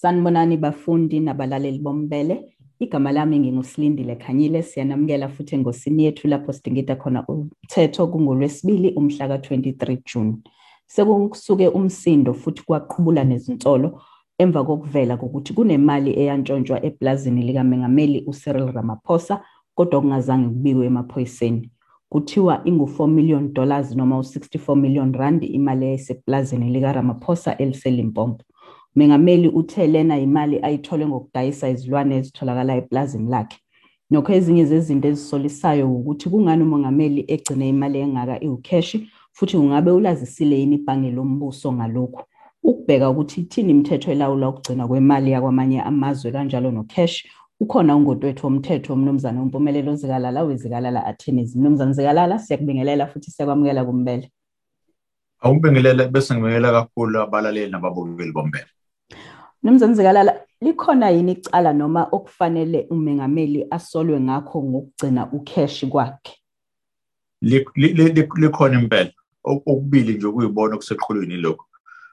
Sanibonani bafundi nabalaleli bombele. Igama lami ngingusilindile Khanyile siyanamukela futhi engosini yethu lapho sidingida khona umthetho kungolwesibili umhla ka-23 June. Sekusuke umsindo futhi kwaqhubula nezinsolo emva kokuvela kokuthi kunemali eyantshontshwa eplazini likaMengameli uCyril Ramaphosa kodwa kungazange kubikwe emaphoyiseni. Kuthiwa ingu-4 million dollars noma u-64 million rand imali eyayiseplazini likaRamaphosa eliseLimpopo. Mengameli uthe lena imali ayithole ngokudayisa izilwane ezitholakala eplazini lakhe. Nokho ezinye zezinto ezisolisayo ukuthi kungani umongameli egcine imali engaka iwukheshi futhi kungabe ulazisile yini ibhange lombuso ngalokhu. Ukubheka ukuthi ithini imithetho elawula ukugcinwa kwemali yakwamanye amazwe kanjalo nocash ukhona ungotwethu womthetho umnumzana uMpumelelo Zikalala wezikalala Attorneys. Mnumzana Zikalala siyakubingelela futhi siyakwamukela kumbele. Awubingelela bese ngibingelela kakhulu abalaleli nababukeli bombele. Mnumzane Zikalala likhona yini icala noma okufanele umengameli asolwe ngakho ngokugcina ucash kwakhe? Likhona impela okubili nje ukuyibona kuseqhulwini lokho.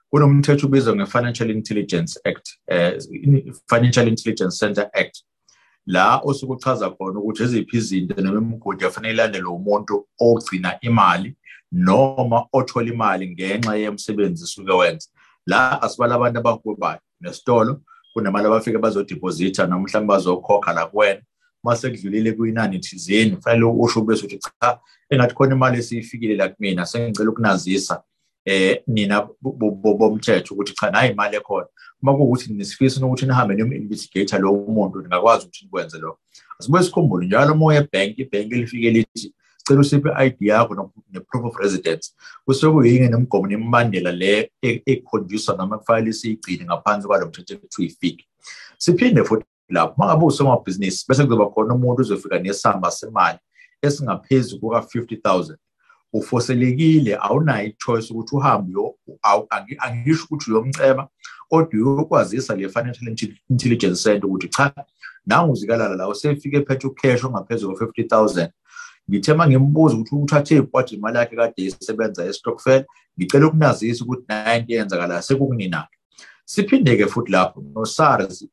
Kunomthetho ubizwa nge-Financial Intelligence Act, eh Financial Intelligence Center Act. La osuke uchaza khona ukuthi eziphi izinto noma imigodi afanele ilandelwe umuntu ogcina imali noma othola imali ngenxa yemsebenzi usuke wenza. La asibala abantu abahubayo nesitolo kunemali abafike bazodipozitha noma mhlawumbe bazokhokha la kuwena. Mase kudlulile kuyinani thizeni kufanele usho bese uthi cha engathi khona imali esiyifikile la kumina sengicela ukunazisa eh nina bomthetho ukuthi cha nayi imali ekhona. Uma kuwukuthi nisifisa ukuthi nihambe niyomu-investigator lowo muntu ningakwazi ukuthi nikwenze lokho. Asibuye sikhumbule njalo moya ebhenki ibhenki elifike lithi sicela usiphe i-ID yakho ne-proof of residence. Kusuke kuyinye nemigomo nemibandela le ekhonjiswa noma kufanele siyigcine ngaphansi kwalo mthetho ekuthiwa ifiki siphinde futhi lapho uma ngabe usomabhizinisi bese kuzoba khona umuntu uzofika nesamba semali esingaphezu kuka-50 000 ufoselekile awunayo i-choice ukuthi uhambe angisho ukuthi uyomceba kodwa uyokwazisa le financial intelligence center ukuthi cha nangu uzikalala la usefike ephethe ucash ongaphezulu kwa-50 000 ngithe uma ngimbuza ukuthi uthathe ipwathi imali yakhe kade isebenza estokfel ngicela ukunazisa ukuthi nayo into eyenzakalayo sekukuninakhe siphinde-ke futhi lapho no-sars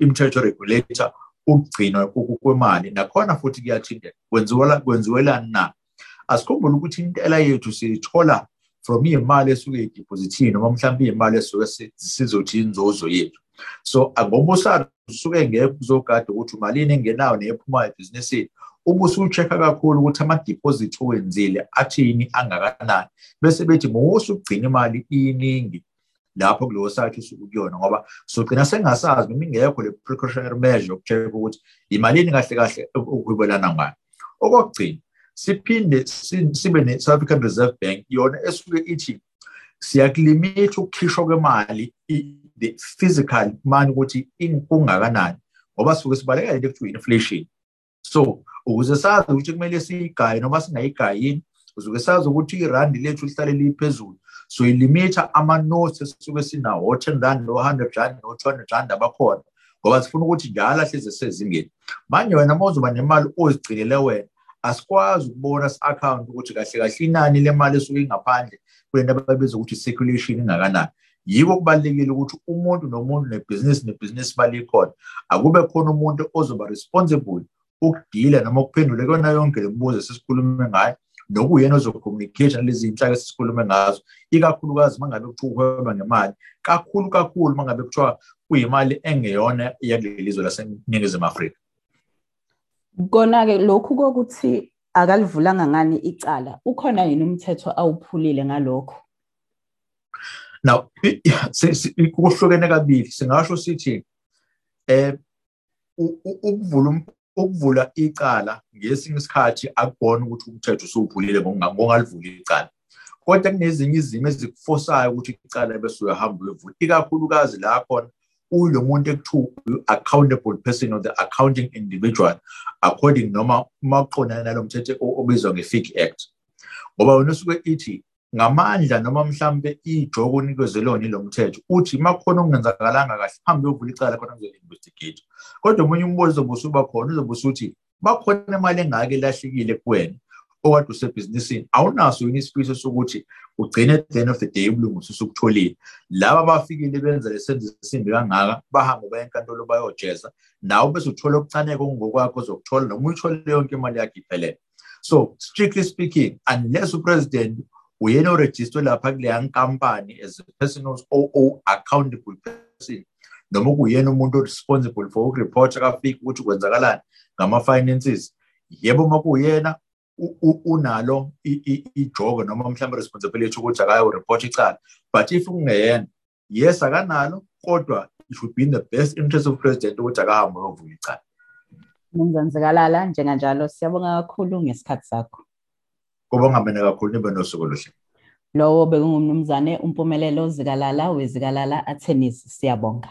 imithetho regulator ukugcinwa kwemali. Nakhona futhi kuyathinteka kwenziwelani na? Asikhumbule ukuthi intela yethu siyithola from iy'mali esuke idipozithini noma mhlawumbe iy'mali esuke sizothi inzuzo yethu. So ngoba usars usuke ngeke kuzogada ukuthi umalini engenayo neyephumayo ebhizinisini uma usucheck-a kakhulu ukuthi ama-deposit owenzile athini angakanani. Bese bethi mowusugcina imali iningi lapho kuleyo site usuke kuyona ngoba sogcina sengasazi noma ingekho le precautionary measure yoku-check ukuthi imalini kahle kahle okuhwebelana ngayo. Okokugcina siphinde sibe ne-south african reserve bank yona esuke ithi siyakulimitha ukukhishwa kwemali the physical money ukuthi kungakanani ngoba suke sibaleka into ekuthiwa inflation so ukuze sazi ukuthi kumele siyigaye noma singayigayini. Uzuke sazi ukuthi irandi lethu lihlale liphezulu. So ilimitha ama-notes esisuke sinawo o-ten rand no-hundred rand no-two hundred rand abakhona. Ngoba sifuna ukuthi njalo ahleze sezingeni manje wena uma uzoba nemali ozigcinele wena asikwazi ukubona si-account ukuthi kahle kahle inani lemali esuke ingaphandle kule nto ababiza ukuthi i-circulation ingakanani. Yiko kubalulekile ukuthi umuntu nomuntu nebhizinisi nebhizinisi balikhona. Akube khona umuntu ozoba responsible ukudila noma ukuphendula kuyona yonke le mibuzo esisikhulume ngayo nokuyena ozocommunicate nalezi iy'nhlaka esisikhulume ngazo ikakhulukazi uma ngabe kuthiwa uhweba ngemali kakhulu kakhulu uma ngabe kuthiwa kuyimali engeyona yakuleli lizwe laseningizimu afrika kona-ke lokhu kokuthi akalivulanga ngani icala ukhona yini umthetho awuphulile ngalokho now kuhlukene kabili singasho sithi eh ukuvula ukuvula icala ngesinye isikhathi akubona ukuthi umthetho usuphulile ngongalivula icala. Kodwa kunezinye izimo ezikufosayo ukuthi icala bese uyahamba uyevula ikakhulukazi la khona ulo muntu ekuthiwa accountable person or the accounting individual according noma uma kuqondana nalo mthetho obizwa nge-fic act. Ngoba wena usuke ithi ngamandla noma mhlambe ijoko onikezelona ilo mthetho uthi uma kukhona okungenzakalanga kahle hambe uyovula icala khona kuzo-investigate kodwa omunye umbuzo uzobe usuba khona uzobe usuthi bakhona imali engake elahlekile kuwena okade usebhizinisini awunaso yini isifiso sokuthi ugcine at the end of the day ubulungu ususukutholile laba abafikile benza lesenzo esimbi kangaka bahambe baye enkantolo bayojeza nawe bese uthola okucaneka okungokwakho ozokuthola noma uyithole yonke imali yakho iphelele. So strictly speaking unless upresident uyena orejistwe lapha kuleya nkampani as a person o accountable person noma kuyena umuntu responsible for ukureport akafika ukuthi kwenzakalani ngama-finances. Yebo uma kuyena unalo ijogo noma mhlawumbe responsibility ukuthi akayoreport icala. But if kungeyena yes akanalo kodwa it would be in the best interest of president ukuthi akahambe uyovula icala. Mnumzane Zikalala njenganjalo. Siyabonga kakhulu ngesikhathi sakho. Kubonga mina kakhulu nibe nosuku oluhle. Lowo bekungumnumzane umpumelelo Zikalala wezikalala attorneys siyabonga.